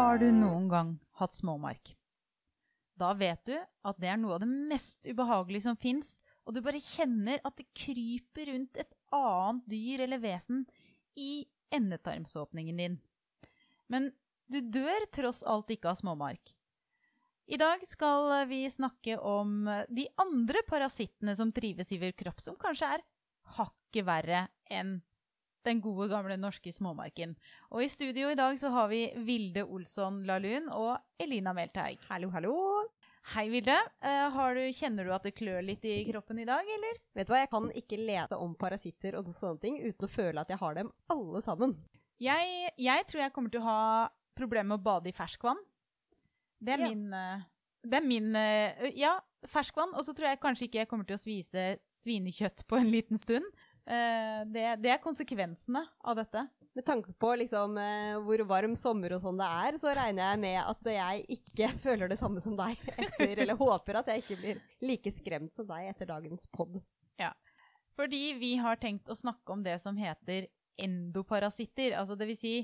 Har du noen gang hatt småmark? Da vet du at det er noe av det mest ubehagelige som fins, og du bare kjenner at det kryper rundt et annet dyr eller vesen i endetarmsåpningen din. Men du dør tross alt ikke av småmark. I dag skal vi snakke om de andre parasittene som trives i vår kropp, som kanskje er hakket verre enn den gode, gamle norske småmarken. Og i studio i dag så har vi Vilde Olsson Lahlun og Elina Melteig. Hallo, hallo. Hei, Vilde. Eh, har du, kjenner du at det klør litt i kroppen i dag, eller? Vet du hva, jeg kan ikke lese om parasitter og sånne ting uten å føle at jeg har dem alle sammen. Jeg, jeg tror jeg kommer til å ha problemer med å bade i ferskvann. Det er Ja. min eh, Det er min eh, Ja, ferskvann. Og så tror jeg kanskje ikke jeg kommer til å svise svinekjøtt på en liten stund. Eh, Det, det er konsekvensene av dette. Med tanke på liksom, eh, hvor varm sommer og sånn det er, så regner jeg med at jeg ikke føler det samme som deg etter, eller håper at jeg ikke blir like skremt som deg etter dagens pod. Fordi vi har tenkt å snakke om det som heter endoparasitter. Altså det vil si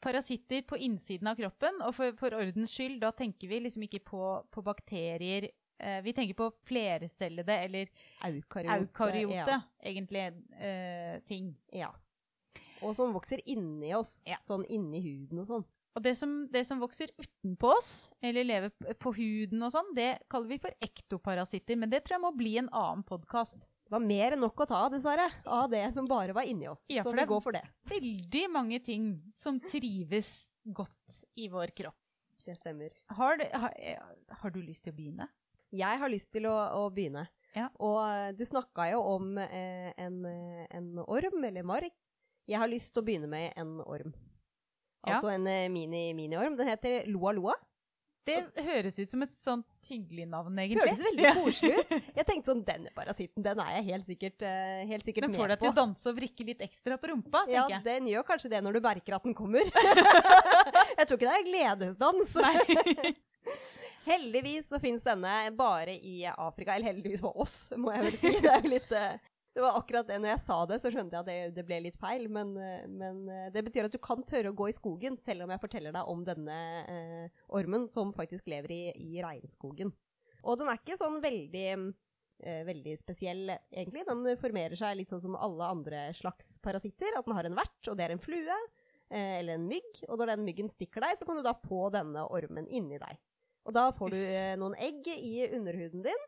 parasitter på innsiden av kroppen. Og for, for ordens skyld, da tenker vi liksom ikke på, på bakterier. Eh, vi tenker på flercellede eller Eukaryote. eukaryote, egentlig, eh, ting. Ja. ja. Og som vokser inni oss, Ja. sånn inni huden og sånn. Og det som, det som vokser utenpå oss, eller lever på huden og sånn, det kaller vi for ektoparasitter. Men det tror jeg må bli en annen podkast. Det var mer enn nok å ta, dessverre, av det som bare var inni oss. Ja, så vi går for det. Veldig mange ting som trives godt i vår kropp. Det stemmer. Har, du- har, har du lyst til å begynne? Jeg har lyst til å, å begynne. Ja. Og eh, du snakka jo om eh, en, eh, en orm, eller mark. Jeg har lyst til å begynne med en orm. Ja. Altså en eh, mini- mini-orm. Den heter Loa Loa. Det høres ut som et sånt hyggelig navn, egentlig. Høres veldig koselig ut. Jeg tenkte sånn, denne parasitten den er jeg helt sikkert, helt sikkert Den får deg til på. å danse og vrikke litt ekstra på rumpa, Ja, tenker jeg. den gjør kanskje det når du merker at den kommer. jeg tror ikke det er gledesdans. Nei. Heldigvis så finnes denne bare i Afrika, eller heldigvis for oss, må jeg vel si. Det, litt, eh, det var akkurat det, når jeg sa det, så skjønte jeg at det, det ble litt feil. Men, eh, men eh, det betyr at du kan tørre å gå i skogen, selv om jeg forteller deg om denne eh, ormen som faktisk lever i, i regnskogen. Og den er ikke sånn veldig, veldig spesiell, egentlig. Den formerer seg litt sånn som alle andre slags parasitter. At den har en vert, og det er en flue. Eller en mygg. Og når den myggen stikker deg, så kan du da få denne ormen inni deg. Og da får du eh, noen egg i underhuden din,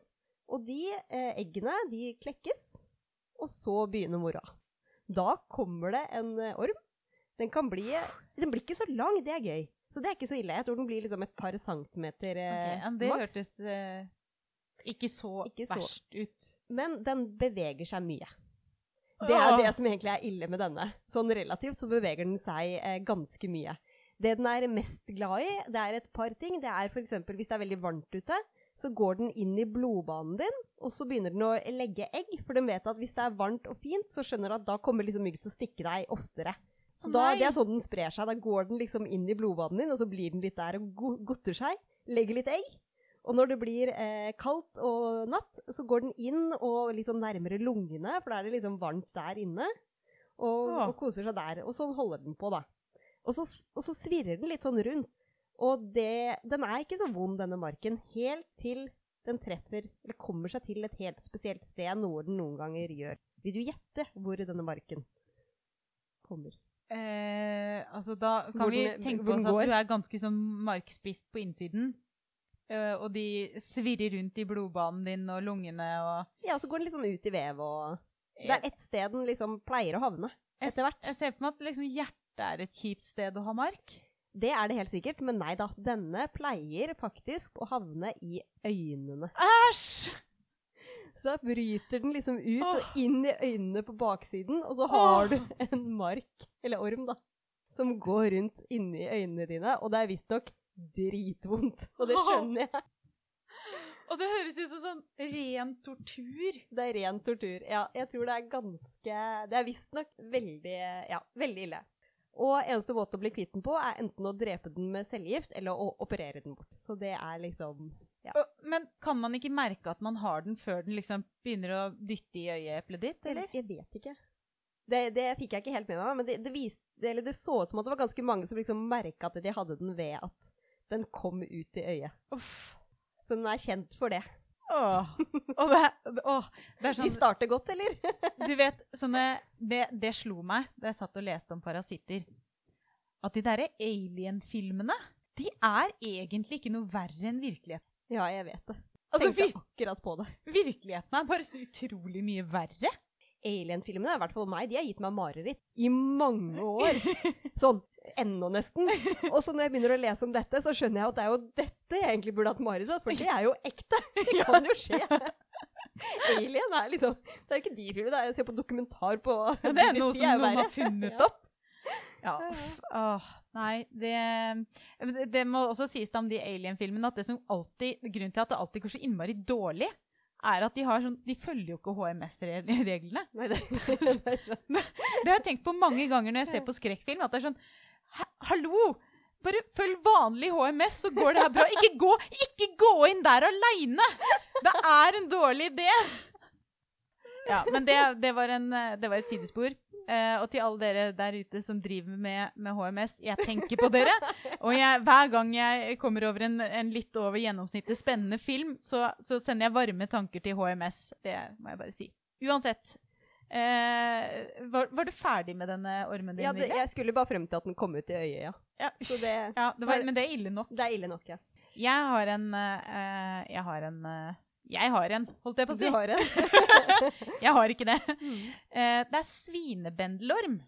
og de eh, eggene de klekkes, og så begynner moroa. Da kommer det en eh, orm. Den kan bli Den blir ikke så lang, det er gøy. Så det er ikke så ille. Jeg tror den blir liksom et par centimeter Ok, eh, ja, det maks. hørtes eh, ikke så Ikke så. verst ut. Men den beveger seg mye. Det er det som egentlig er ille med denne. Sånn relativt så beveger den seg eh, ganske mye. Det den er mest glad i, det er et par ting. Det er f.eks. hvis det er veldig varmt ute, så går den inn i blodbanen din, og så begynner den å legge egg. For den vet at hvis det er varmt og fint, så skjønner den at da kommer liksom mygg til å stikke deg oftere. Så oh, da. Det er sånn den sprer seg. Da går den liksom inn i blodbanen din, og så blir den litt der og go- godter seg. Legger litt egg. Og når det blir eh, kaldt og natt, så går den inn og sånn nærmere lungene, for da er det liksom varmt der inne. Og, oh. og koser seg der. Og sånn holder den på, da. Og så, og så svirrer den litt sånn rundt. Og det, den er ikke så vond, denne marken, helt til den treffer, eller kommer seg til et helt spesielt sted, noe den noen ganger gjør. Vil du gjette hvor denne marken kommer? Eh, altså da kan Hvor vi den- tenke oss at går. du er ganske sånn markspist på innsiden. Eh, og de svirrer rundt i blodbanen din og lungene og Ja, og så går den litt sånn ut i vev, og Det er ett sted den liksom pleier å havne. Etter hvert. jeg ser på meg at liksom hjertet er et kjipt sted å ha mark. Det er det helt sikkert, men nei da. Denne pleier faktisk å havne i øynene. Æsj! Så da bryter den liksom ut Åh. og inn i øynene på baksiden, og så Åh. har du en mark, eller orm, da, som går rundt inni øynene dine, og det er visstnok dritvondt. Og det skjønner jeg. Og det høres ut som sånn ren tortur. Det er ren tortur. Ja, jeg tror det er ganske Det er visstnok veldig, ja, veldig ille. Og eneste måte å bli kvitt den på, er enten å drepe den med cellegift, eller å operere den bort. Så det er liksom ja. Men kan man ikke merke at man har den før den liksom begynner å dytte i øyeeplet ditt, eller? Jeg vet ikke. Det, det fikk jeg ikke helt med meg, men det, det, viste, eller det så ut som at det var ganske mange som liksom merka at de hadde den ved at den kom ut i øyet. Uff. Så den er kjent for det. Åh. Og det, åh, det er De Vi starter godt, eller? Du vet, sånne Det, det slo meg da jeg satt og leste om parasitter. At de derre alien-filmene, de er egentlig ikke noe verre enn virkeligheten. Ja, jeg vet det. Altså, Tenkte akkurat på det. virkeligheten er bare så utrolig mye verre. Alien-filmene, i hvert fall meg, de har gitt meg mareritt i mange år. Sånn ennå nesten. Og så når jeg begynner å lese om dette, så skjønner jeg at det er jo dette jeg egentlig burde hatt mareritt av, for det er jo ekte. Det kan jo skje. Alien er liksom Det er jo ikke de filmene, det er jeg ser på dokumentar på Ja, det er noe som noen har funnet opp. Ja, åh, nei, det, det må også sies om de alien-filmene at det som alltid, grunnen til at det alltid går så innmari dårlig, er at de, har sånn, de følger jo ikke HMS-reglene. Det, det, Det har jeg tenkt på mange ganger når jeg ser på skrekkfilm. At det er sånn «Hæ, Hallo! Bare følg vanlig HMS, så går det her bra. Ikke gå, ikke gå inn der aleine! Det er en dårlig idé! Ja, men det, det, var, en, det var et sidespor. Eh, og til alle dere der ute som driver med, med HMS, jeg tenker på dere. Og jeg, hver gang jeg kommer over en, en litt over gjennomsnittet spennende film, så, så sender jeg varme tanker til HMS. Det må jeg bare si. Uansett. Eh, var, var du ferdig med denne ormen din? ja, det, jeg skulle bare frem til at den kom ut i øyet, ja. Ja. Så det, ja, det var, men det er ille nok. det er ille nok, ja. Jeg har en uh, Jeg har en uh, Jeg har en, holdt jeg på å si. Du har en. Jeg har ikke det. Eh, det er svinebendelorm.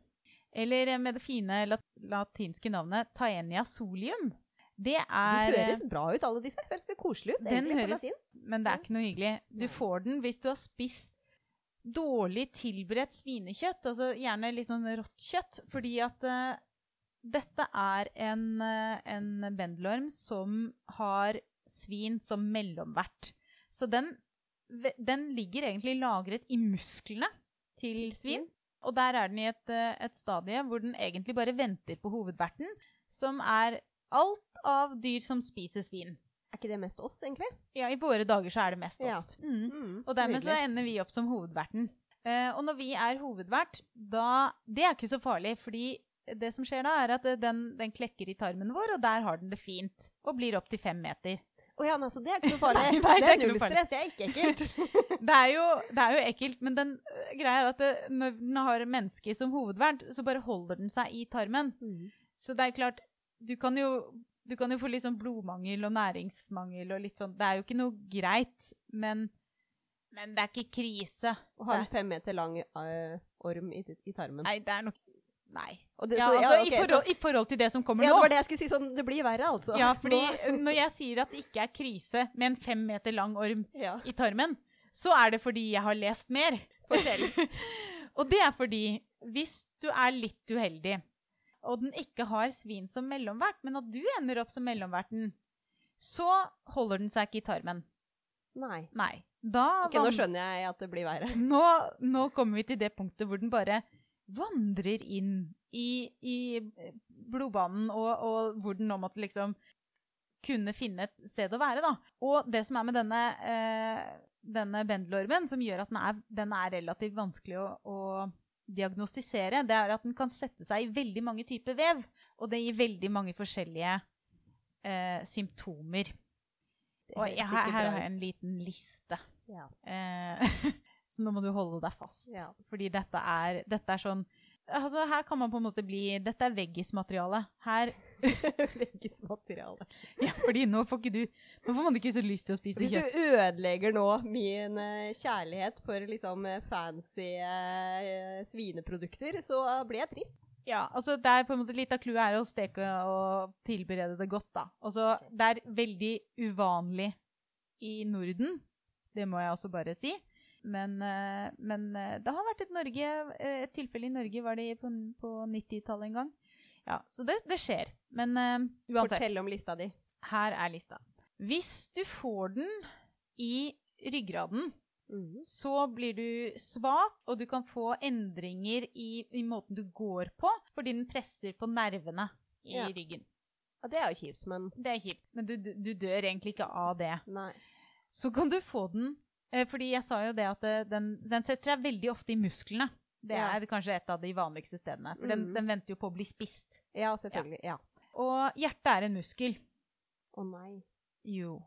Eller med det fine lat latinske navnet Taenia solium. Det er Det høres bra ut, alle disse. Høres litt koselig ut. Den egentlig, høres. Men det er ikke noe hyggelig. Du får den hvis du har spist dårlig tilberedt svinekjøtt, altså gjerne litt sånn rått kjøtt, fordi at uh, dette er en, uh, en bendelorm som har svin som mellomvert. Så den, den ligger egentlig lagret i musklene til svin. Og der er den i et, eh, et stadie hvor den egentlig bare venter på hovedverten, som er alt av dyr som spiser svin. Er ikke det mest oss, egentlig? Ja, i våre dager så er det mest Ja. Mm. Mm, Og dermed så ender vi opp som hovedverten. Eh, og når vi er hovedvert, da Det er ikke så farlig, fordi det som skjer da, er at eh, den, den klekker i tarmen vår, og der har den det fint. Og blir opp til fem meter. Å ja, nei, så det er ikke så farlig. Nei, nei, det er er null stress, det er ikke ekkelt. Det er jo, det er jo ekkelt, men den øh, greia er at det, når den har mennesket som hovedvert, så bare holder den seg i tarmen. Så det er klart, du kan jo, du kan jo få litt sånn blodmangel og næringsmangel og litt sånn. Det er jo ikke noe greit, men, men det er ikke krise. Å ha en fem meter lang uh, orm i, i tarmen. Nei, det er nok Nei. Det, Ja, så, altså, okay, i, forhold, I forhold til det som så, kommer ja, det var det jeg skulle si. Sånn, det blir verre, altså. Ja, fordi Nå- når jeg sier at det ikke er krise med en fem meter lang orm ja. i tarmen, så er det fordi jeg har lest mer. Forskjell. og det er fordi hvis du er litt uheldig, og den ikke har svin som mellomvert, men at du ender opp som mellomverten, så holder den seg ikke i tarmen. Nei. Nei. Da Ok, nå skjønner jeg at det blir verre. nå, nå kommer vi til det punktet hvor den bare vandrer inn i, i blodbanen, og, og hvor den nå måtte liksom kunne finne et sted å være. da. Og det som er med denne, eh, denne bendelormen, som gjør at den er, den er relativt vanskelig å, å diagnostisere, det er at den kan sette seg i veldig mange typer vev. Og det gir veldig mange forskjellige eh, symptomer. Og jeg, her, her har jeg en liten liste. Ja. Eh, så nå må du holde deg fast. Ja. Fordi dette er, dette er sånn altså Her kan man på en måte bli Dette er veggismateriale. Her Veggismateriale. ja, fordi nå får ikke du Nå får man ikke så lyst til å spise Hvis du ødelegger nå min eh, kjærlighet for liksom eh, fancy eh, svineprodukter, så blir jeg trist. Ja, altså det er på en måte Litt av clouet er å steke og tilberede det godt. da. Altså, Det er veldig uvanlig i Norden. Det må jeg også bare si. Men, men det har vært et, Norge, et tilfelle i Norge var det på, på 90-tallet en gang. Ja, Så det, det skjer. Men uh, uansett. Fortell om lista di. Her er lista. Hvis du får den i ryggraden, så blir du svak, og du kan få endringer i, i måten du går på, fordi den presser på nervene i Ja. ryggen. Ja, det er jo kjipt, men Det er kjipt, men du, du, du dør egentlig ikke av det. nei. Så kan du få den eh, Fordi jeg sa jo det at eh, den, den setter seg veldig ofte i musklene. Det Ja. er kanskje et av de vanligste stedene. For den, Mm. den venter jo på å bli spist. Ja, selvfølgelig. Ja. Og hjertet er en muskel. Å nei. Jo.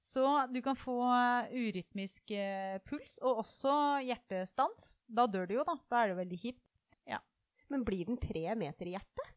Så du kan få eh, urytmisk eh, puls, og også hjertestans. Da dør du jo, da. Da er det veldig kjipt. Men blir den tre meter i hjertet?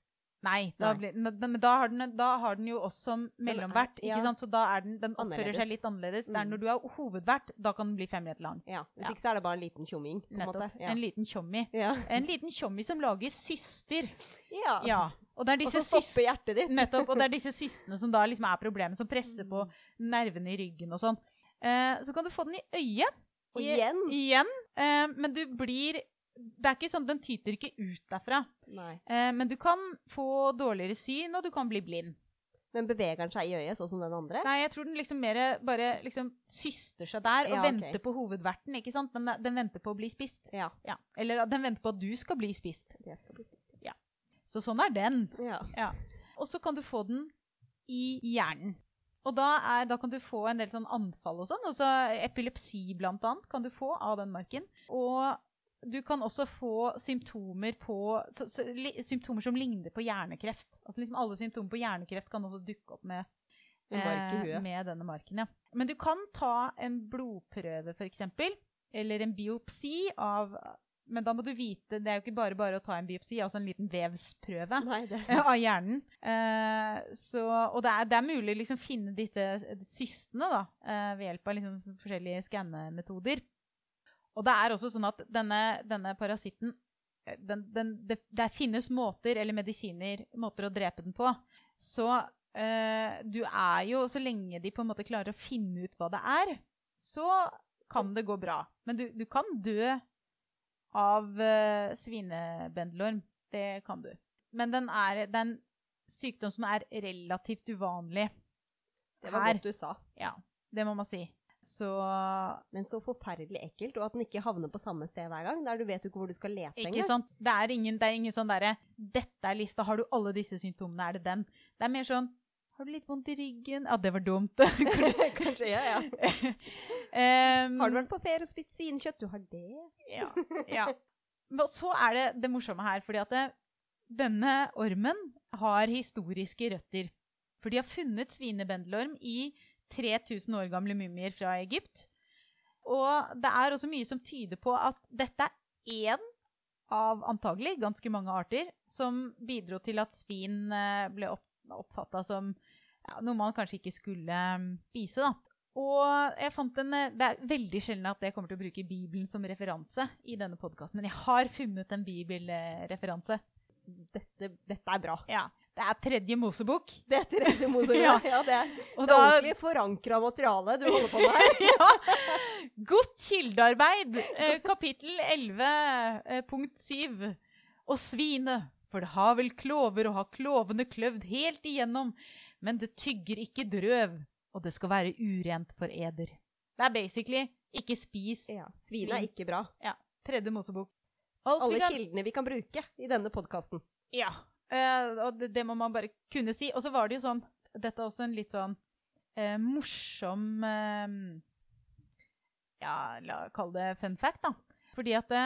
Nei, da blir, men da har, den, da har den jo også mellomvert. ja. ikke sant? Så da er den, den oppfører seg litt annerledes. Det er Mm. når du har hovedvert, da kan den bli fem meter lang. Ja. Hvis ikke så er det bare en liten tjomming. en Nettopp. Ja. En liten tjommi. En liten tjommi som lager syster. ja. Ja. Og det er Og så stopper hjertet ditt. Nettopp. Og det er disse systene som da liksom er problemet, som presser på Mm. nervene i ryggen og sånn. Eh, så kan du få den i øyet. Og igjen. Igjen. Eh, men du blir Det er ikke sånn, Den tyter ikke ut derfra. Eh, men du kan få dårligere syn, og du kan bli blind. Men beveger den seg i øyet, sånn som den andre? Nei, jeg tror den liksom mer bare liksom syster seg der og Ja, ok. venter på hovedverten. ikke sant? Den, den venter på å bli spist. Ja. Ja. Eller den venter på at du skal bli spist. Skal bli Så sånn er den. Ja. Ja. Og så kan du få den i hjernen. Og da, er, da kan du få en del sånn anfall og sånn. Også epilepsi blant annet kan du få av den marken. Og du kan også få symptomer på så, så, Symptomer som ligner på hjernekreft. Altså liksom Alle symptomer på hjernekreft kan også dukke opp med, eh, med denne marken. Ja. Men du kan ta en blodprøve, f.eks., eller en biopsi av Men da må du vite Det er jo ikke bare bare å ta en biopsi, altså en liten vevsprøve Nei, av hjernen. Eh, så, og det er, det er mulig å liksom finne disse systene da, eh, ved hjelp av liksom forskjellige skannemetoder. Og det er også sånn at denne, denne parasitten eh, den, den, det, det finnes måter, eller medisiner, måter å drepe den på. Så eh, du er jo Så lenge de på en måte klarer å finne ut hva det er, så kan det gå bra. Men du, du kan dø av uh, svinebendelorm. Det kan du. Men den er, det er en sykdom som er relativt uvanlig. Det var Her. godt du sa. Ja, det må man si. Så Men så forferdelig ekkelt, og at den ikke havner på samme sted hver gang. Der du vet jo ikke hvor du skal lete Ikke engang. sant? Det er ingen, det er ingen sånn derre 'Dette er lista. Har du alle disse symptomene, er det den?' Det er mer sånn 'Har du litt vondt i ryggen?' Ja, det var dumt. Kanskje, ja, ja. um, Har du vært på ferie og spist svinekjøtt? Du har det? Ja. ja. Men så er det det morsomme her, fordi at det, denne ormen har historiske røtter. For de har funnet svinebendelorm i 3000 år gamle mumier fra Egypt. Og det er også mye som tyder på at dette er én av antagelig ganske mange arter som bidro til at svin eh, ble opp, oppfatta som ja, noe man kanskje ikke skulle mm, spise. da. Og jeg fant en, eh, Det er veldig sjelden at jeg kommer til å bruke Bibelen som referanse i denne podkasten, men jeg har funnet en bibelreferanse. Dette, dette er bra. Ja, Det er tredje Mosebok. Det er tredje Mosebok. Ja. ja. det er, Og det er ordentlig forankra materiale du holder på med her. ja, Godt kildearbeid. Eh, kapittel 11, eh, punkt 7. Og svinet, for det har vel klover og har klovene kløvd helt igjennom, men det tygger ikke drøv, og det skal være urent for eder. Det er basically ikke spis Ja, Svin er ikke bra. Ja. tredje Mosebok. Alt vi Alle kan- kildene vi kan bruke i denne podkasten. Ja, eh, og det, det må man bare kunne si. Og så var det jo sånn Dette er også en litt sånn eh, morsom eh, Ja, la oss kalle det fun fact, da. Fordi at det,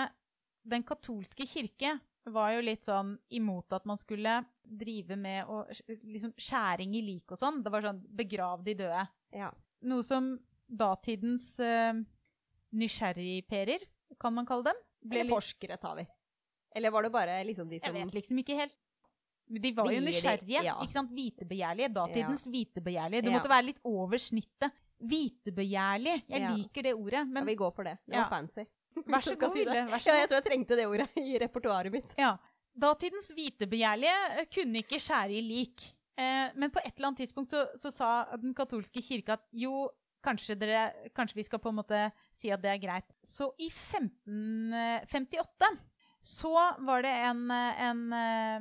den katolske kirke var jo litt sånn imot at man skulle drive med å, liksom skjæring i lik og sånn. Det var sånn begrav de døde. Ja. Noe som datidens eh, nysgjerrigperer, kan man kalle dem, Eller forskere tar vi. Eller var det bare liksom de Jeg vet liksom ikke helt. Men De var jo nysgjerrige. ja. ikke sant? Hvitebegjærlige. Datidens hvitebegjærlige. Du Ja. måtte være litt over snittet. Hvitebegjærlig. Jeg Ja. liker det ordet. Ja, vi går for det. Det Ja. var fancy. vær så god, si Vær så Ja, jeg tror jeg trengte det ordet i repertoaret mitt. Ja. Datidens vitebegjærlige eh, kunne ikke skjære i lik. Eh, men på et eller annet tidspunkt så, så sa den katolske kirke at jo, kanskje, dere, kanskje vi skal på en måte si at det er greit. Så i 1558 så var det en, eh, en eh,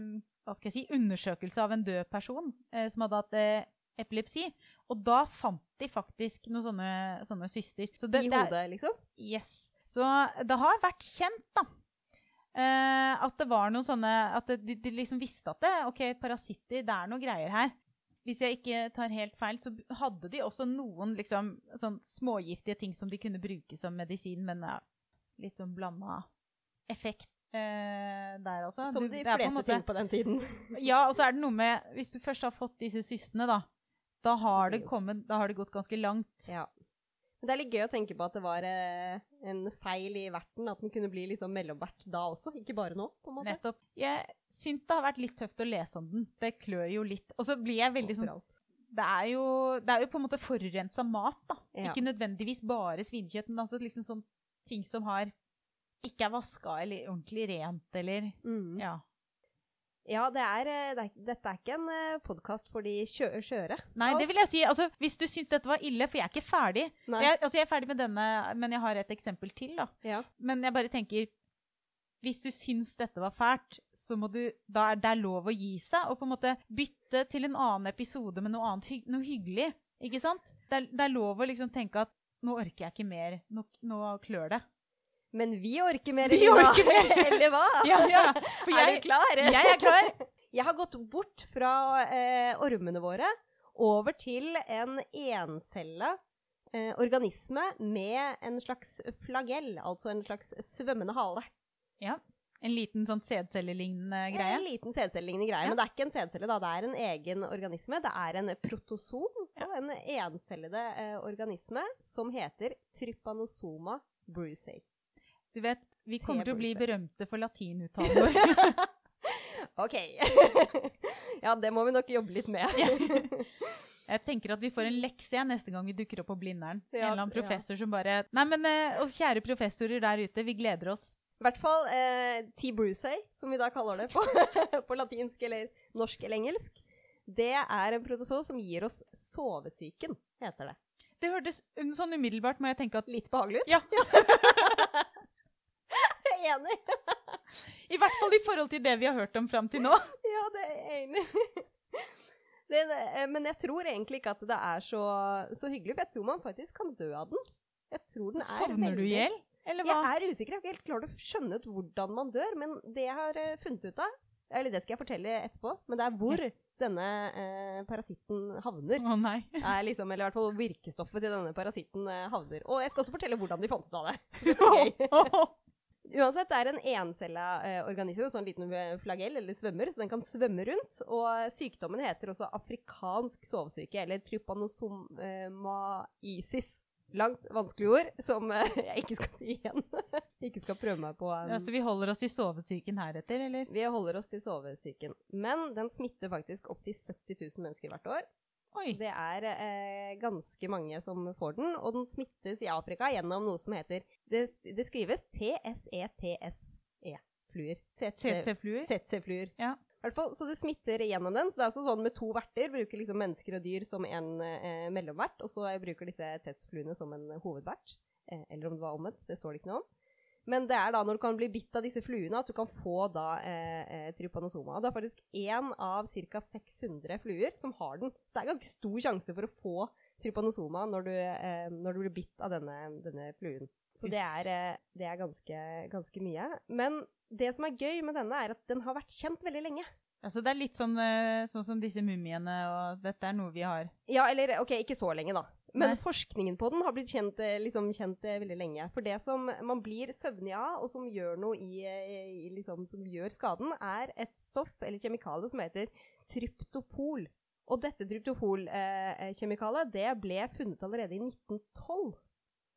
hva skal jeg si, undersøkelse av en død person eh, som hadde hatt eh, epilepsi. Og da fant de faktisk noen sånne, sånne syster. Så det, I det er- hodet, liksom. Yes. Så det har vært kjent, da. Eh, at det var noen sånne At de, de liksom visste at det, ok, parasitter, det er noen greier her. Hvis jeg ikke tar helt feil, så hadde de også noen liksom, sånn smågiftige ting som de kunne bruke som medisin, men ja, litt sånn blanda effekt eh, der, altså. Som de er på fleste måte- ting på den tiden. Ja, og så er det noe med Hvis du først har fått disse systene, da, da har det, kommet, da har det gått ganske langt. Ja. Men det er litt gøy å tenke på at det var eh, en feil i verten, at den kunne bli liksom mellomvert da også, ikke bare nå, på en måte. Nettopp. Jeg syns det har vært litt tøft å lese om den. Det klør jo litt. Og så blir jeg veldig sånn det er, jo, det er jo på en måte forurensa mat, da. Ja. Ikke nødvendigvis bare svinekjøtt, men altså liksom sånn ting som har ikke er vaska eller ordentlig rent, eller Mm. Ja. Ja, det er, eh, det er, dette er ikke en podkast for de kjø skjøre. Nei, det vil jeg si. Altså, hvis du syns dette var ille, for jeg er ikke ferdig. Jeg, altså, jeg er ferdig med denne, men jeg har et eksempel til, da. Ja. Men jeg bare tenker Hvis du syns dette var fælt, så må du Da er det lov å gi seg, og på en måte bytte til en annen episode med noe annet noe hyggelig. Ikke sant? Det er, det er lov å liksom tenke at nå orker jeg ikke mer. Nå, nå klør det. Men vi orker mer, Vi Lina. orker mer. Eller hva? Ja, ja. For er du klar? jeg er klar. Jeg har gått bort fra eh, ormene våre over til en encella eh, organisme med en slags flagell, altså en slags svømmende hale. Ja. En liten sånn sædcellelignende greie. En liten sædcellelignende greie, Ja. men det er ikke en sædcelle, da. Det er en egen organisme. Det er en protosom Ja. en encellede eh, organisme som heter trypanosoma brucei. Du vet, vi kommer til å bli berømte for latinuttalen vår. OK. ja, det må vi nok jobbe litt med. Jeg tenker at vi får en lekse igjen neste gang vi dukker opp på Blindern. en eller annen ja. professor som bare Nei, men eh, oss kjære professorer der ute, vi gleder oss. I hvert fall eh, T. Brucey, som vi da kaller det på, på latinsk eller norsk eller engelsk. Det er en protozoa som gir oss sovesyken, heter det. Det hørtes sånn umiddelbart, må jeg tenke at Litt behagelig ut? Ja. Er enig. I hvert fall i forhold til det vi har hørt om fram til nå. Ja, det er jeg enig. Det, det, eh, men jeg tror egentlig ikke at det er så, så hyggelig, for jeg tror man faktisk kan dø av den. Jeg tror den er Sovner du i hjel? Eller hva? Jeg er usikker. Jeg har ikke helt klart å skjønne ut hvordan man dør. Men det jeg har eh, funnet ut av, eller det skal jeg fortelle etterpå, men det er hvor denne eh, parasitten havner. Å nei. Er liksom, eller i hvert fall virkestoffet til denne parasitten eh, havner. Og jeg skal også fortelle hvordan de fant ut av det. Ok. Uansett, det er en encella organisme, sånn liten flagell eller svømmer, så den kan svømme rundt. Og sykdommen heter også afrikansk sovesyke, eller trypanosomaisis. Langt vanskelig ord, som eh, jeg ikke skal si igjen. ikke skal prøve meg på. Um, Ja, så vi holder oss til sovesyken heretter, eller? vi holder oss til sovesyken. Men den smitter faktisk opptil 70 000 mennesker hvert år. Oi. Det er eh, ganske mange som får den, og den smittes i Afrika gjennom noe som heter Det, det skrives E TSETSE-fluer. TC-fluer. Ja. I hvert fall, så det smitter gjennom den. Så det er altså sånn med to verter. Bruker liksom mennesker og dyr som en eh, mellomvert, og så bruker disse TETS-fluene som en hovedvert. Eh, eller om det var omvendt, det står det ikke noe om. Men det er da når du kan bli bitt av disse fluene at du kan få da eh, eh, trypanosoma. Og det er faktisk én av ca. 600 fluer som har den. Så det er ganske stor sjanse for å få trypanosoma når du, eh, når du blir bitt av denne, denne fluen. Så det er, eh, det er ganske, ganske mye. Men det som er gøy med denne, er at den har vært kjent veldig lenge. Altså, det er litt sånn, eh, sånn som disse mumiene, og dette er noe vi har Ja, eller ok, ikke så lenge, da. Men Nei. forskningen på den har blitt kjent, eh, liksom, kjent eh, veldig lenge. For det som man blir søvnig av, og som gjør i, eh, i liksom, som gjør skaden, er et stoff eller kjemikalie som heter tryptopol. Og dette tryptopolkjemikaliet eh, det ble funnet allerede i 1912.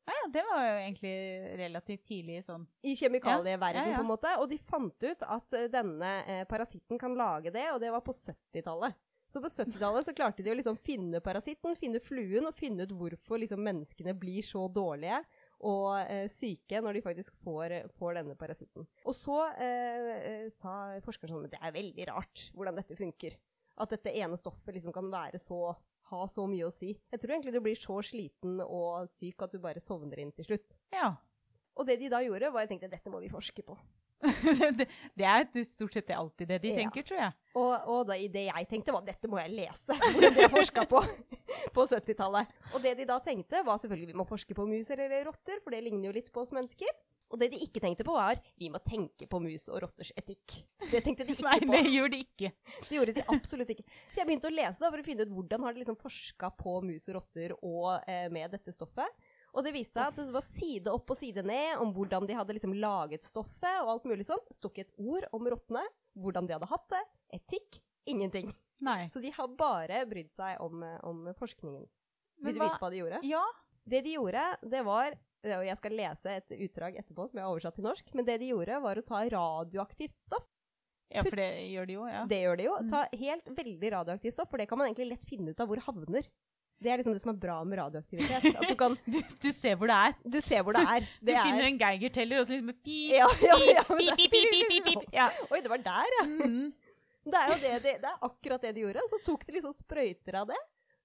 Ja, ja, det var jo egentlig relativt tidlig sånn. I kjemikalieverdenen, Ja, ja, på en måte. Og de fant ut at denne eh, parasitten kan lage det, og det var på 70-tallet. Så på 70-tallet så klarte de å liksom finne parasitten, finne fluen, og finne ut hvorfor liksom menneskene blir så dårlige og eh, syke når de faktisk får, får denne parasitten. Og så eh, eh, sa forskeren sånn at det er veldig rart hvordan dette funker. At dette ene stoffet liksom kan være så ha så mye å si. Jeg tror egentlig du blir så sliten og syk at du bare sovner inn til slutt. Ja. Og det de da gjorde, var jeg tenkte dette må vi forske på. det, det er stort sett alltid det de Ja. tenker, tror jeg. Og, og da, det jeg tenkte, var dette må jeg lese. Hvordan de har forska på på 70-tallet. Og det de da tenkte, var selvfølgelig vi må forske på mus eller rotter, for det ligner jo litt på oss mennesker. Og det de ikke tenkte på, var vi må tenke på mus og rotters etikk. Det tenkte de ikke Nei, på. det gjorde de ikke. Det gjorde de absolutt ikke. Så jeg begynte å lese da, for å finne ut hvordan har de liksom forska på mus og rotter og eh, med dette stoffet. Og det viste seg at det var side opp og side ned om hvordan de hadde liksom laget stoffet og alt mulig sånn. Sto ikke et ord om rottene, hvordan de hadde hatt det, etikk, ingenting. Nei. Så de har bare brydd seg om, eh, om forskningen. Vil du hva- vite hva de gjorde? Ja. Det de gjorde, det var og Jeg skal lese et utdrag etterpå som jeg har oversatt til norsk. Men det de gjorde, var å ta radioaktivt stoff. ja, for det gjør de jo. ja. Det gjør de jo. Mm. Ta helt veldig radioaktivt stoff, for det kan man egentlig lett finne ut av hvor havner. Det er liksom det som er bra med radioaktivitet. At du kan Du, du ser hvor det er. Du ser hvor det er. Du Det finner er en Geiger-teller, og så liksom pip, Ja, ja, ja, pip, pip, pip, pip, pip, pip. Ja. Oi, det var der, ja. Mm. Det er jo det, det, det er akkurat det de gjorde. Så tok de liksom sprøyter av det,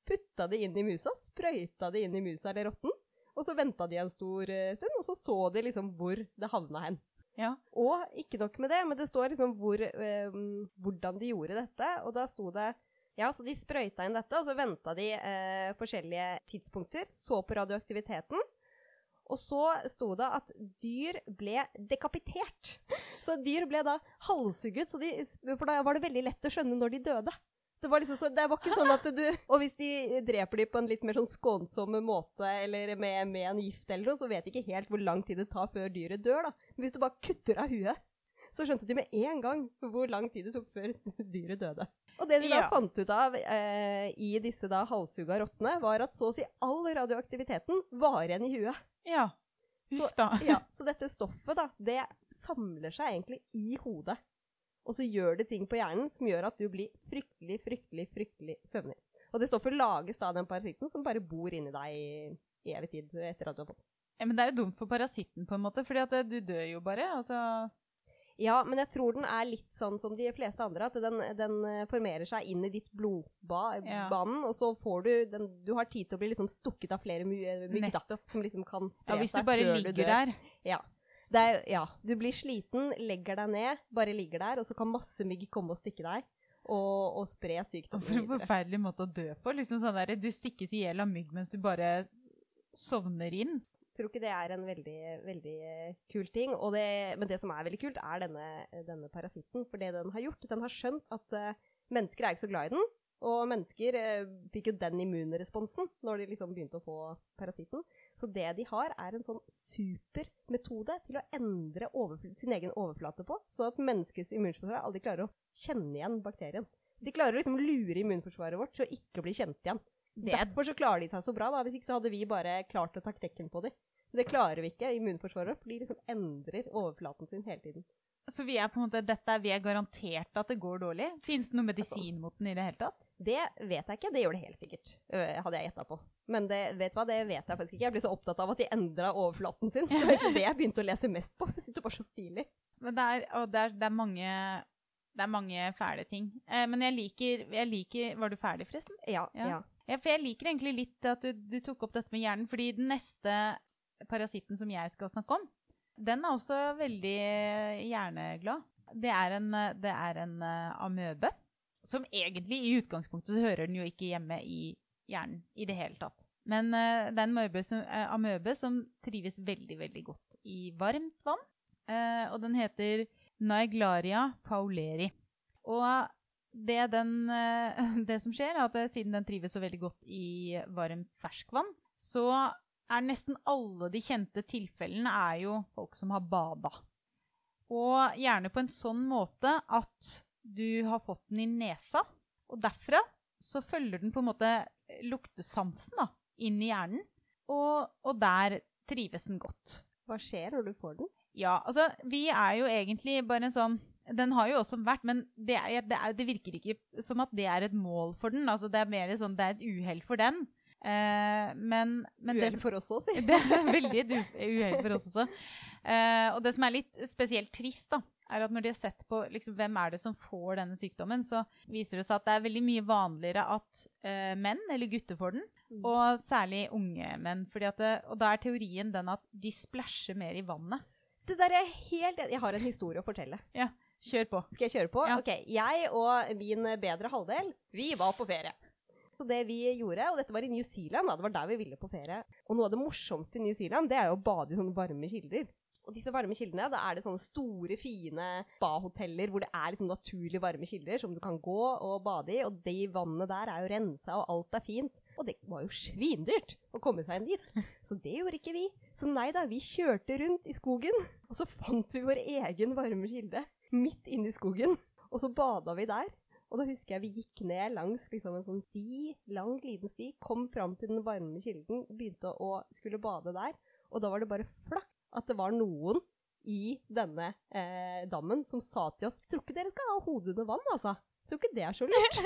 putta det inn i musa, sprøyta det inn i musa eller rotten, og så venta de en stor eh, stund, og så så de liksom hvor det havna hen. Ja. Og ikke nok med det, men det står liksom hvor, eh, hvordan de gjorde dette, og da sto det ja, så de sprøyta inn dette, og så venta de eh, forskjellige tidspunkter, så på radioaktiviteten, og så sto det at dyr ble dekapitert. Så dyr ble da halshugget, de, for da var det veldig lett å skjønne når de døde. Det var, liksom så, det var ikke sånn at du Og hvis de dreper de på en litt mer sånn skånsom måte, eller med, med en gift eller noe, så vet de ikke helt hvor lang tid det tar før dyret dør, da. Men hvis du bare kutter av huet, så skjønte de med en gang hvor lang tid det tok før dyret døde. Og det de da Ja. fant ut av eh, i disse da halshugga rottene, var at så å si all radioaktiviteten var igjen i huet. ja. Så- Huff da. Ja, så dette stoffet, da, det samler seg egentlig i hodet. Og så gjør det ting på hjernen som gjør at du blir fryktelig, fryktelig, fryktelig søvnig. Og det stoffet lages da av den parasitten som bare bor inni deg i, i evig tid etter at du har fått den. Ja, men det er jo dumt for parasitten, på en måte, fordi at eh, du dør jo bare. Altså Ja, men jeg tror den er litt sånn som de fleste andre, at den, den eh, formerer seg inn i ditt blodbanen, Ja. og så får du den Du har tid til å bli liksom stukket av flere eh, mygg, da, som liksom kan spre Ja, hvis du bare ligger du der. Ja. Det er, ja. Du blir sliten, legger deg ned, bare ligger der, og så kan masse mygg komme og stikke deg. Og, og spre Og sykdommen For en forferdelig måte å dø på. Liksom sånn der, Du stikkes i hjel av mygg mens du bare sovner inn. Tror ikke det er en veldig, veldig eh, kul ting. Det, men det som er veldig kult, er denne, denne parasitten. For det den har gjort, den har skjønt at uh, mennesker er ikke så glad i den. Og mennesker uh, fikk jo den immunresponsen når de liksom begynte å få parasitten. Så det de har, er en sånn super metode til å endre sin egen overflate på, så at menneskets immunforsvar aldri klarer å kjenne igjen bakterien. De klarer å liksom lure immunforsvaret vårt til å ikke bli kjent igjen. Det er- Derfor så klarer de seg så bra. da. Hvis ikke så hadde vi bare klart å ta knekken på dem. Det klarer vi ikke, immunforsvaret vårt, for de liksom endrer overflaten sin hele tiden. Så vi er på en måte, dette er, vi er garantert at det går dårlig. Fins det noe medisin mot den i det hele tatt? Det vet jeg ikke, det gjør det helt sikkert, hadde jeg gjetta på. Men det, vet du hva, det vet jeg faktisk ikke. Jeg ble så opptatt av at de endra overflaten sin. Det var egentlig det jeg begynte å lese mest på. Jeg syntes det var så stilig. Men det er, og det er, det er mange det er mange fæle ting. Eh, men jeg liker, jeg liker Var du ferdig, forresten? Ja, Ja. ja. Ja, for jeg liker egentlig litt at du, du tok opp dette med hjernen, fordi den neste parasitten som jeg skal snakke om, den er også veldig hjerneglad. Det er en, det er en eh, amøbe, som egentlig i utgangspunktet så hører den jo ikke hjemme i hjernen i det hele tatt. Men uh, det er en amøbe som, uh, amøbe som trives veldig, veldig godt i varmt vann, Uh, og den heter Naeglaria pauleri. Og det, den, eh, det som skjer, er at eh, siden den trives så veldig godt i varmt ferskvann, så er nesten alle de kjente tilfellene er jo folk som har bada. Og gjerne på en sånn måte at du har fått den i nesa, og derfra så følger den på en måte luktesansen da, inn i hjernen, og, og der trives den godt. Hva skjer når du får den? Ja, altså, vi er jo egentlig bare en sånn Den har jo også vært, men det, er, det, er, det virker ikke som at det er et mål for den. Altså, det er mer sånn, det er et uhell for den. Eh, men, men Uhell for oss òg, si. det er veldig et uhell for oss også. Eh, og det som er litt spesielt trist, da, er at når de har sett på liksom, hvem er det som får denne sykdommen, så viser det seg at det er veldig mye vanligere at eh, menn eller gutter får den, Mm. og særlig unge menn. Fordi at det, og da er teorien den at de splæsjer mer i vannet. Det der er helt Jeg har en historie å fortelle. Kjør på. Skal jeg kjøre på? Ja. Ok, Jeg og min bedre halvdel, vi var på ferie. Så det vi gjorde, og dette var i New Zealand, da, det var der vi ville på ferie. Og noe av det morsomste i New Zealand, det er jo å bade i sånne varme kilder. Og disse varme kildene, da er det sånne store, fine spa-hoteller hvor det er liksom naturlig varme kilder som du kan gå og bade i. Og de vannene der er jo rensa, og alt er fint. Og det var jo svindyrt å komme seg inn dit. Så det gjorde ikke vi. Så nei da, vi kjørte rundt i skogen, og så fant vi vår egen varme kilde midt inne i skogen. Og så bada vi der. Og da husker jeg vi gikk ned langs liksom en sånn sti, lang, liten sti, kom fram til den varme kilden, begynte å skulle bade der. Og da var det bare flakk at det var noen i denne eh, dammen som sa til oss Tror ikke dere skal ha hodet under vann, altså. Tror ikke det er så lurt.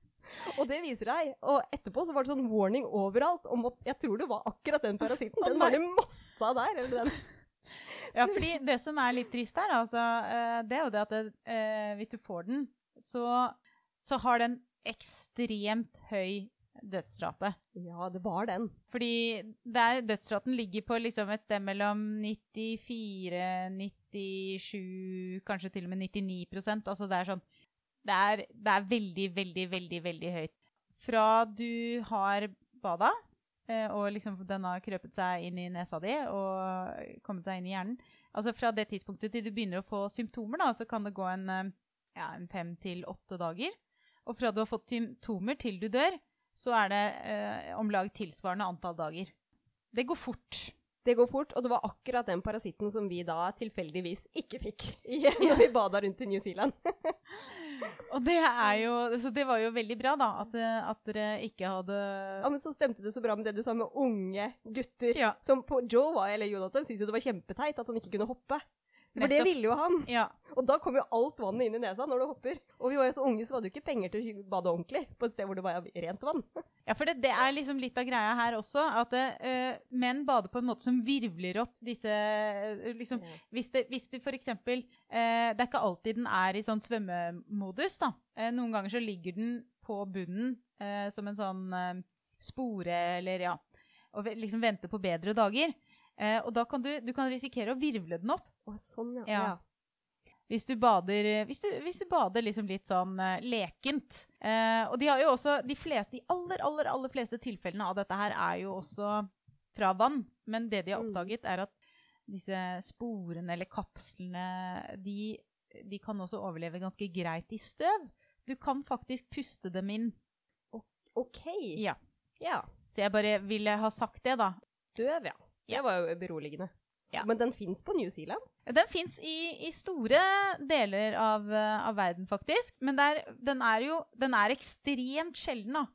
og det viser deg. Og etterpå så var det sånn warning overalt om at jeg tror det var akkurat den parasitten. Den var det masse av der. eller den. Ja, fordi det som er litt trist her, altså, eh, det er jo det at det, eh, hvis du får den, så, så har den ekstremt høy dødsrate. Ja, det var den. Fordi der dødsraten ligger på liksom et sted mellom 94, 97, kanskje til og med 99% Altså det er sånn det er, det er veldig, veldig, veldig, veldig høyt. Fra du har bada, og liksom den har krøpet seg inn i nesa di og kommet seg inn i hjernen Altså fra det tidspunktet til du begynner å få symptomer, da, så kan det gå en, eh, ja, en fem til åtte dager. Og fra du har fått symptomer til du dør, så er det eh, om lag tilsvarende antall dager. Det går fort. Det går fort, og det var akkurat den parasitten som vi da tilfeldigvis ikke fikk når vi bada rundt i New Zealand. og det er jo Så det var jo veldig bra, da, at, at dere ikke hadde Ja, men så stemte det så bra med det du sa med unge gutter. Ja. Som på Joe var, eller Jonathan syntes jo det var kjempeteit at han ikke kunne hoppe. For det ville jo han. Ja. Og da kom jo alt vannet inn i nesa når du hopper. Og vi var jo så unge, så hadde jo ikke penger til å bade ordentlig på et sted hvor det var rent vann. Ja, for det, det er liksom litt av greia her også, at uh, menn bader på en måte som virvler opp disse uh, liksom, ja. Hvis det, hvis det eksempel uh, Det er ikke alltid den er i sånn svømmemodus, da. noen ganger så ligger den på bunnen som en sånn spore, eller ja Og liksom venter på bedre dager. Og da kan du, du kan risikere å virvle den opp. Å, sånn, ja. ja. Hvis du bader, hvis du, hvis du bader liksom litt sånn uh, lekent. Eh, og de har jo også De fleste, de aller, aller, aller fleste tilfellene av dette her er jo også fra vann. Men det de har Mm. oppdaget, er at disse sporene eller kapslene de, de kan også overleve ganske greit i støv. Du kan faktisk puste dem inn. OK. Ja. Ja. Så jeg bare ville ha sagt det, da. Støv, ja. Det var jo beroligende. Ja. Men den fins på New Zealand? Den fins i, i store deler av, eh, av verden, faktisk. Men det er, den er jo den er ekstremt sjelden, da.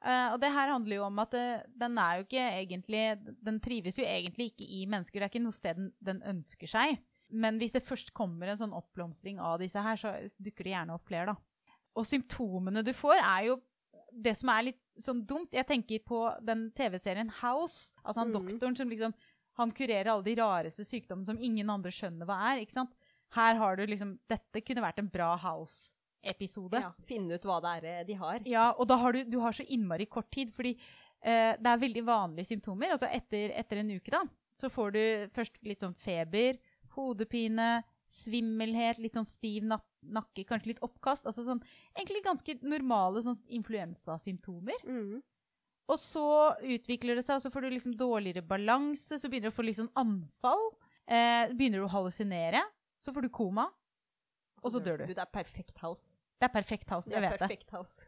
Uh, og det her handler jo om at uh, den er jo ikke egentlig Den trives jo egentlig ikke i mennesker. Det er ikke noe sted den, den ønsker seg. Men hvis det først kommer en sånn oppblomstring av disse her, så dukker det gjerne opp flere, da. Og symptomene du får, er jo det som er litt sånn dumt. Jeg tenker på den TV-serien House. Altså han Mm. doktoren som liksom han kurerer alle de rareste sykdommene som ingen andre skjønner hva er. ikke sant? Her har du liksom Dette kunne vært en bra House-episode. Ja. Finne ut hva det er eh, de har. Ja, og da har du, du har så innmari kort tid, fordi eh, det er veldig vanlige symptomer. Altså etter, etter en uke, da, så får du først litt sånn feber, hodepine, svimmelhet, litt sånn stiv nak nakke, kanskje litt oppkast. Altså sånn egentlig ganske normale sånn influensasymptomer. Mm. Og så utvikler det seg, og så får du liksom dårligere balanse, så begynner du å få litt sånn anfall. Eh, begynner du å hallusinere, så får du koma, og så dør du. Det er perfekt house. Det er perfekt house, jeg vet det. house.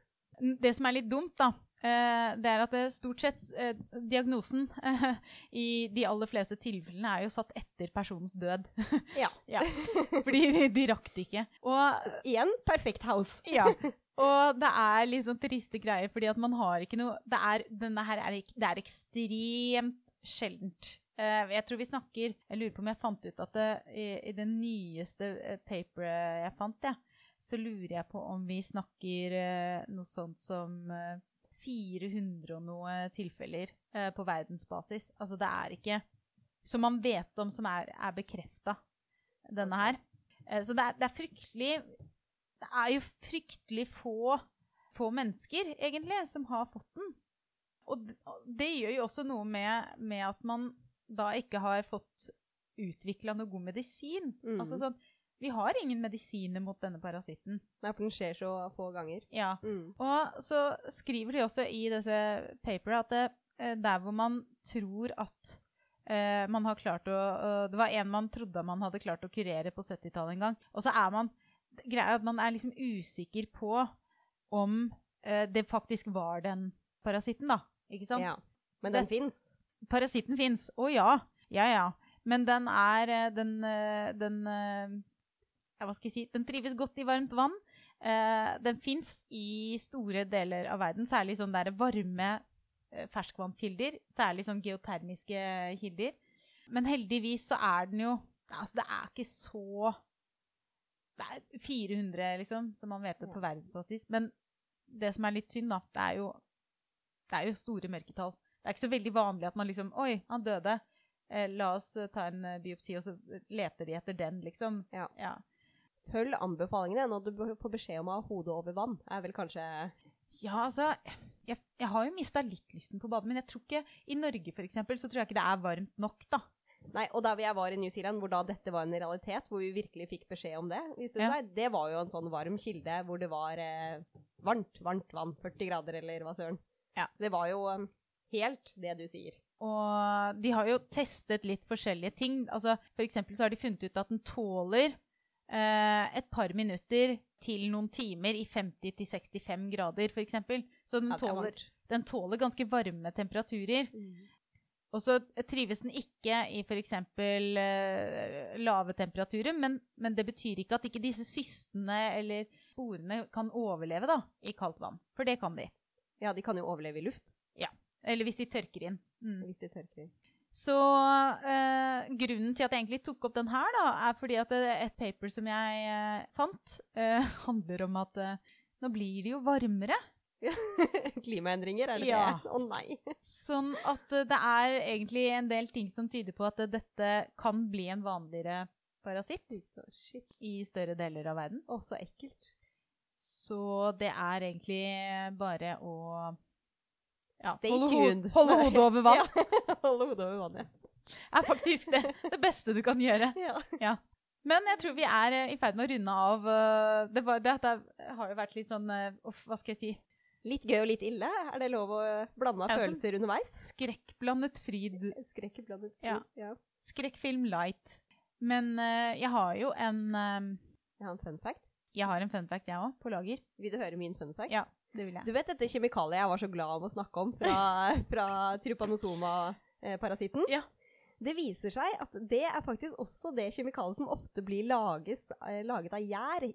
Det som er litt dumt, da, det er at det stort sett eh, Diagnosen eh, i de aller fleste tilfellene er jo satt etter personens død. Ja. ja. Fordi de, rakk det ikke. Og Igjen perfekt house. Ja. Og det er litt sånn triste greier, fordi at man har ikke noe Det er, denne her er, ikke- det er ekstremt sjeldent. Eh, jeg tror vi snakker Jeg lurer på om jeg fant ut at det, i, i det nyeste eh, paperet jeg fant, ja, så lurer jeg på om vi snakker eh, noe sånt som eh, 400 og noe tilfeller eh, på verdensbasis. Altså det er ikke Som man vet om, som er, er bekrefta, denne her. Eh, så det er, det er fryktelig det er jo fryktelig få, få mennesker, egentlig, som har fått den. Og det gjør jo også noe med, med at man da ikke har fått utvikla noe god medisin. Mm. Altså sånn, Vi har ingen medisiner mot denne parasitten. Nei, for den skjer så få ganger. Ja. Mm. Og så skriver de også i disse paperet at det, eh, der hvor man tror at uh, man har klart å uh, Det var en man trodde man hadde klart å kurere på 70-tallet en gang. Og så er man greia at man er liksom usikker på om uh, det faktisk var den parasitten, da. ikke sant? Ja. Men den Det- fins. Parasitten fins. Å ja. Ja, ja. Men den er Den, den Hva skal jeg si? Den trives godt i varmt vann. Eh, den fins i store deler av verden, særlig sånn der varme eh, ferskvannskilder. Særlig sånn geotermiske kilder. Men heldigvis så er den jo Altså, det er ikke så Det er 400, liksom, som man vet det på verdensbasis. Men det som er litt synd, da, det er jo, det er jo store mørketall. Det er ikke så veldig vanlig at man liksom Oi, han døde. Eh, la oss eh, ta en eh, biopsi, og så leter de etter den, liksom. Ja. ja. Følg anbefalingene når du får beskjed om å ha hodet over vann. er vel kanskje Ja, altså Jeg, jeg har jo mista litt lysten på å bade, men jeg tror ikke I Norge, for eksempel, så tror jeg ikke det er varmt nok, da. Nei, og der jeg var i New Zealand, hvor da dette var en realitet, hvor vi virkelig fikk beskjed om det, Ja. seg, det var jo en sånn varm kilde hvor det var eh, varmt, varmt vann. 40 grader, eller hva søren. Ja. Det var jo um, helt det du sier. Og de har jo testet litt forskjellige ting. Altså, for eksempel så har de funnet ut at den tåler et par minutter til noen timer i 50-65 grader, eksempel. Så den er tåler, den tåler ganske varme temperaturer. Og så trives den ikke i f.eks. Uh, lave temperaturer, men, men det betyr ikke at ikke disse systene eller sporene kan overleve da, i kaldt vann. For det kan de. Ja, de kan jo overleve i luft Ja. Eller hvis de tørker inn. Mm. hvis de tørker. Så eh, grunnen til at jeg egentlig tok opp den her, da, er fordi at det- et paper som jeg eh, fant, eh, handler om at eh, nå blir det jo varmere. Klimaendringer, er det Ja. det? Å nei. Sånn at eh, det er egentlig en del ting som tyder på at eh, dette kan bli en vanligere parasitt Shit. i større deler av verden. Å, så ekkelt. Så det er egentlig bare å ja, holde. Ho holde hodet over vann Ja, holde hodet over vann, ja. er faktisk det, det beste du kan gjøre. ja. Men jeg tror vi er eh, i ferd med å runde av. eh, Det, var, det, det har jo vært litt sånn eh, Hva skal jeg si? Litt gøy og litt ille. Er det lov å blande av Ja, sånn- følelser underveis? Skrekkblandet fryd. Skrekkblandet. Ja. ja. Skrekkfilm light. Men uh, jeg har jo en eh, Jeg har en fun fact. Jeg har en fun fact, jeg òg, på lager. Vil du høre min fun fact? Ja, det vil jeg. Du vet dette kjemikaliet jeg var så glad om å snakke om fra, fra trypanosoma-parasitten? Ja. Det viser seg at det er faktisk også det kjemikaliet som ofte blir lages, eh, laget av gjær,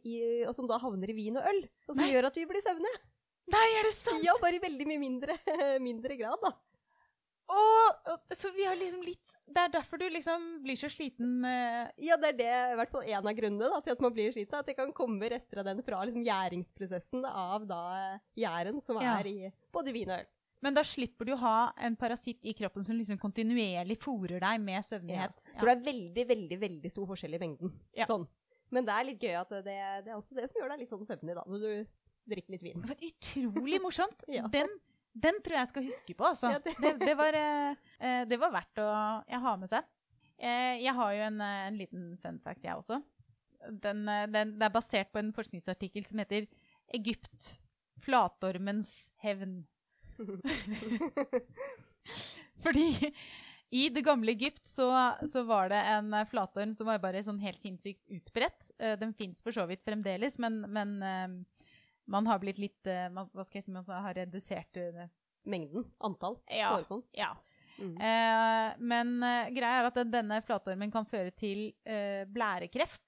og som da havner i vin og øl. Og som Nei. gjør at vi blir søvne. Nei, er det sant?! Ja, bare i veldig mye mindre, mindre grad, da. Åh, så vi har liksom litt Det er derfor du liksom blir så sliten eh, Ja, det er det, i hvert fall en av grunnene da, til at man blir sliten. At det kan komme rester av den fra liksom, gjæringsprosessen av da eh, gjæren som Ja. er i både vin og øl. Men da slipper du å ha en parasitt i kroppen som liksom kontinuerlig fòrer deg med søvnighet. For det er veldig, veldig veldig stor forskjell i mengden. Ja. Sånn. Men det er litt gøy at det, det er også det som gjør deg litt sånn søvnig da, når du drikker litt vin. Det var utrolig morsomt. Ja. den, den tror jeg skal huske på, altså. Ja, det- det, det, var, eh, eh, det var verdt å ha med seg. Eh, jeg har jo en, en liten fun fact, jeg også. Den, den, det er basert på en forskningsartikkel som heter 'Egypt flatormens hevn'. Fordi i det gamle Egypt så, så var det en flatorm som var bare sånn helt sinnssykt utbredt. Den fins for så vidt fremdeles, men, men man har blitt litt eh, man, Hva skal jeg si, man har redusert eh, det. Mengden, antall, Ja. forekomst. Ja. Mm. Eh, men uh, greia er at denne flatormen kan føre til uh, blærekreft.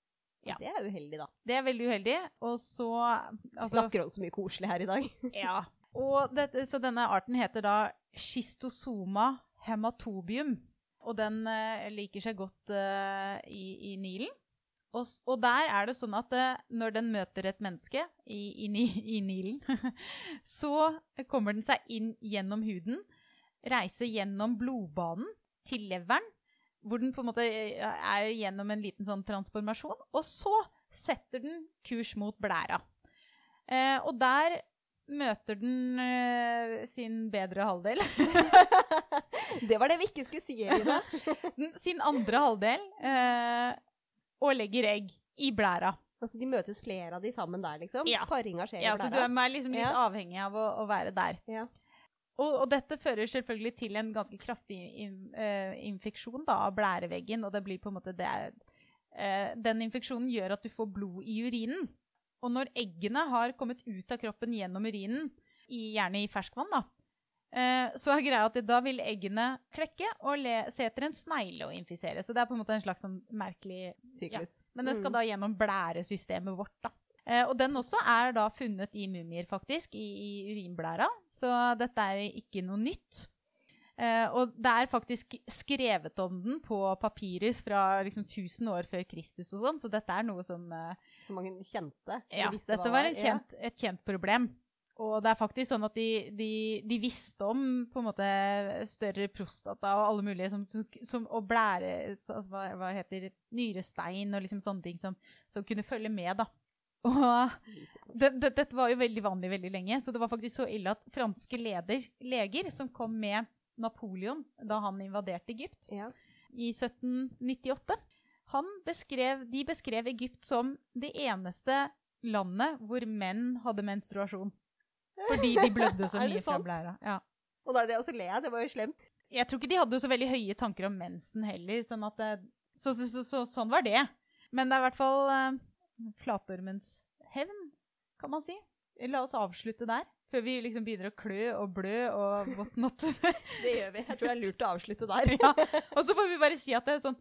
ja. Det er uheldig da. Det er veldig uheldig. Og så altså, snakker om så mye koselig her i dag. Ja. Og det, så denne arten heter da schistosoma hematobium. Og den uh, liker seg godt i, i Nilen. Og, og der er det sånn at eh, når den møter et menneske i, i, i Nilen, så kommer den seg inn gjennom huden, reiser gjennom blodbanen til leveren, hvor den på en måte eh, er gjennom en liten sånn transformasjon, og så setter den kurs mot blæra. Eh, og der møter den eh, sin bedre halvdel. det var det vi ikke skulle si, Eline. Sin andre halvdel. Eh, og legger egg i blæra. altså, de møtes flere av de sammen der, liksom. Ja. Paringa skjer Ja, i så du er liksom litt Ja. avhengig av å, å være der. Ja. Og, og dette fører selvfølgelig til en ganske kraftig in, uh, infeksjon da, av blæreveggen. Og det blir på en måte det eh, Den infeksjonen gjør at du får blod i urinen. Og når eggene har kommet ut av kroppen gjennom urinen, i, gjerne i ferskvann, da, Eh, så er greia at da vil eggene klekke og le, se etter en snegle å infisere. Så det er på en måte en slags sånn merkelig Syklus. Men den skal Mm. da gjennom blæresystemet vårt, da. Eh, og den også er da funnet i mumier, faktisk, i, i urinblæra. Så dette er ikke noe nytt. Uh, og det er faktisk skrevet om den på papyrus fra liksom 1000 år før Kristus og sånn, så dette er noe som uh, Som mange kjente. Ja, dette var Ja. kjent, et kjent problem. Og det er faktisk sånn at de, de, de visste om på en måte større prostata og alle mulige som, som, og blære så- altså, hva, hva heter nyrestein og liksom sånne ting som, som kunne følge med, da. Og det, det, dette var jo veldig vanlig veldig lenge, så det var faktisk så ille at franske leder, leger som kom med Napoleon da han invaderte Egypt Ja. i 1798, han beskrev, de beskrev Egypt som det eneste landet hvor menn hadde menstruasjon. Fordi de blødde så mye fra blæra. Ja. Og da er det også le av. Det var jo slemt. Jeg tror ikke de hadde så veldig høye tanker om mensen heller. Sånn at det, så, så, så, så, sånn var det. Men det er i hvert fall eh, flatormens hevn, kan man si. La oss avslutte der, før vi liksom begynner å klø og blø og whatnot. Det gjør vi. Jeg tror det er lurt å avslutte der. ja. Og så får vi bare si at det er sånn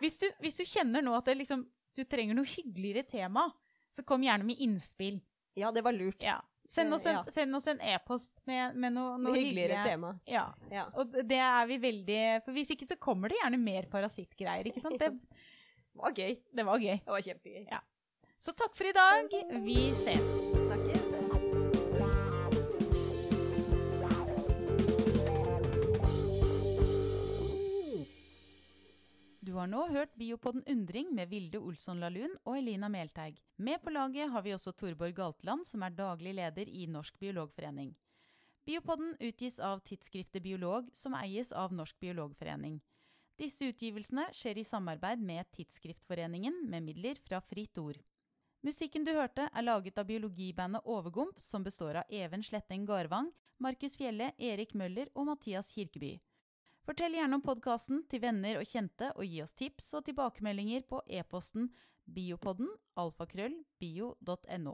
Hvis du, hvis du kjenner nå at det liksom, du trenger noe hyggeligere tema, så kom gjerne med innspill. Ja, det var lurt. Ja. Send oss en Ja. send oss en e-post med, med noe, noe Hyggeligere hyggelige- tema. Ja. Ja. Og det er vi veldig For hvis ikke så kommer det gjerne mer parasittgreier. ikke sant? Det var gøy. det var gøy. Det var kjempegøy. Ja. Så takk for i dag. Vi ses. Har nå hørt Biopodden Undring med Vilde Olsson Lahlun og Elina Melteig. Med på laget har vi også Torborg Galtland, som er daglig leder i Norsk biologforening. Biopodden utgis av tidsskriftet Biolog, som eies av Norsk biologforening. Disse utgivelsene skjer i samarbeid med Tidsskriftforeningen med midler fra Fritt Ord. Musikken du hørte, er laget av biologibandet Overgump, som består av Even Sletteng Garvang, Markus Fjelle, Erik Møller og Mathias Kirkeby. Fortell gjerne om podkasten til venner og kjente, og gi oss tips og tilbakemeldinger på e-posten biopodden alfakrøll bio.no.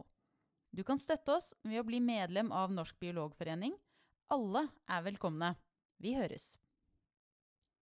Du kan støtte oss ved å bli medlem av Norsk biologforening. Alle er velkomne. Vi høres.